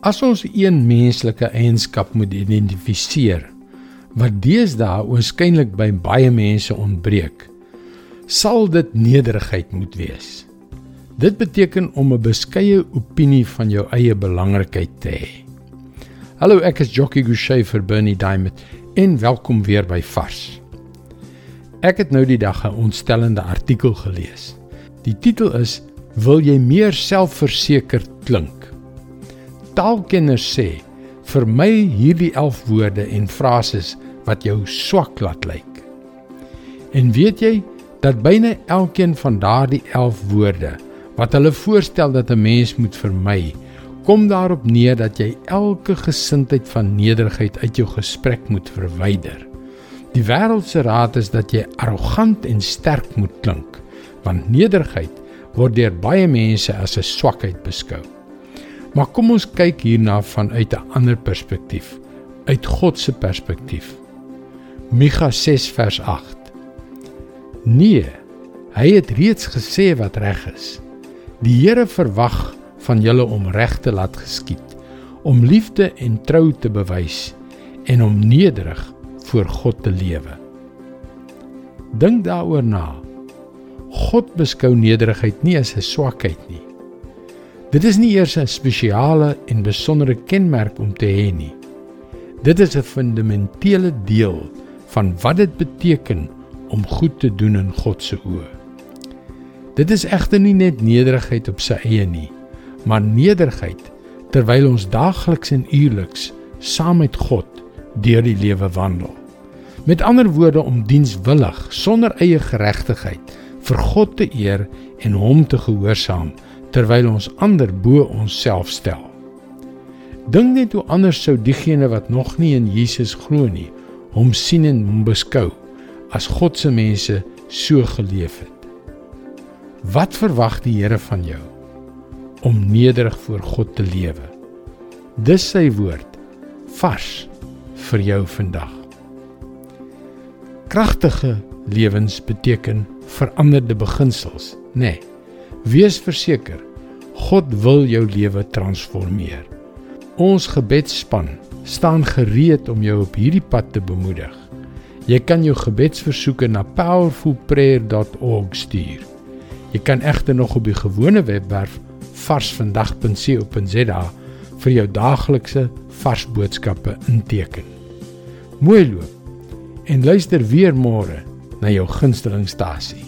As ons een menslike eienskap moet identifiseer wat deesdae waarskynlik by baie mense ontbreek, sal dit nederigheid moet wees. Dit beteken om 'n beskeie opinie van jou eie belangrikheid te hê. Hallo, ek is Jockey Gouchee vir Bernie Diamond en welkom weer by Vars. Ek het nou die dag 'n ontstellende artikel gelees. Die titel is Wil jy meer selfversekerd klink? Taalkenners sê Vermy hierdie 11 woorde en frases wat jou swak laat lyk. En weet jy dat byna elkeen van daardie 11 woorde wat hulle voorstel dat 'n mens moet vermy, kom daarop neer dat jy elke gesindheid van nederigheid uit jou gesprek moet verwyder. Die wêreld se raad is dat jy arrogant en sterk moet klink, want nederigheid word deur baie mense as 'n swakheid beskou. Maar kom ons kyk hierna vanuit 'n ander perspektief, uit God se perspektief. Micha 6 vers 8. Nee, hy het reeds gesê wat reg is. Die Here verwag van julle om reg te laat geskied, om liefde en trou te bewys en om nederig voor God te lewe. Dink daaroor na. God beskou nederigheid nie as 'n swakheid nie. Dit is nie eers 'n spesiale en besondere kenmerk om te hê nie. Dit is 'n fundamentele deel van wat dit beteken om goed te doen in God se oë. Dit is egter nie net nederigheid op sy eie nie, maar nederigheid terwyl ons daagliks en uierliks saam met God deur die lewe wandel. Met ander woorde om dienswillig sonder eie geregtigheid vir God te eer en hom te gehoorsaam terwyl ons ander bo onsself stel. Dink net hoe anders sou diegene wat nog nie in Jesus glo nie, hom sien en hom beskou as God se mense so geleef het. Wat verwag die Here van jou om nederig voor God te lewe? Dis sy woord vars vir jou vandag. Kragtige lewens beteken veranderde beginsels, nê? Nee. Wees verseker, God wil jou lewe transformeer. Ons gebedsspan staan gereed om jou op hierdie pad te bemoedig. Jy kan jou gebedsversoeke na powerfulprayer.org stuur. Jy kan egter nog op die gewone webwerf varsvandag.co.za vir jou daaglikse vars boodskappe inteken. Mooi loop. En luister weer môre na jou gunstelingstasie.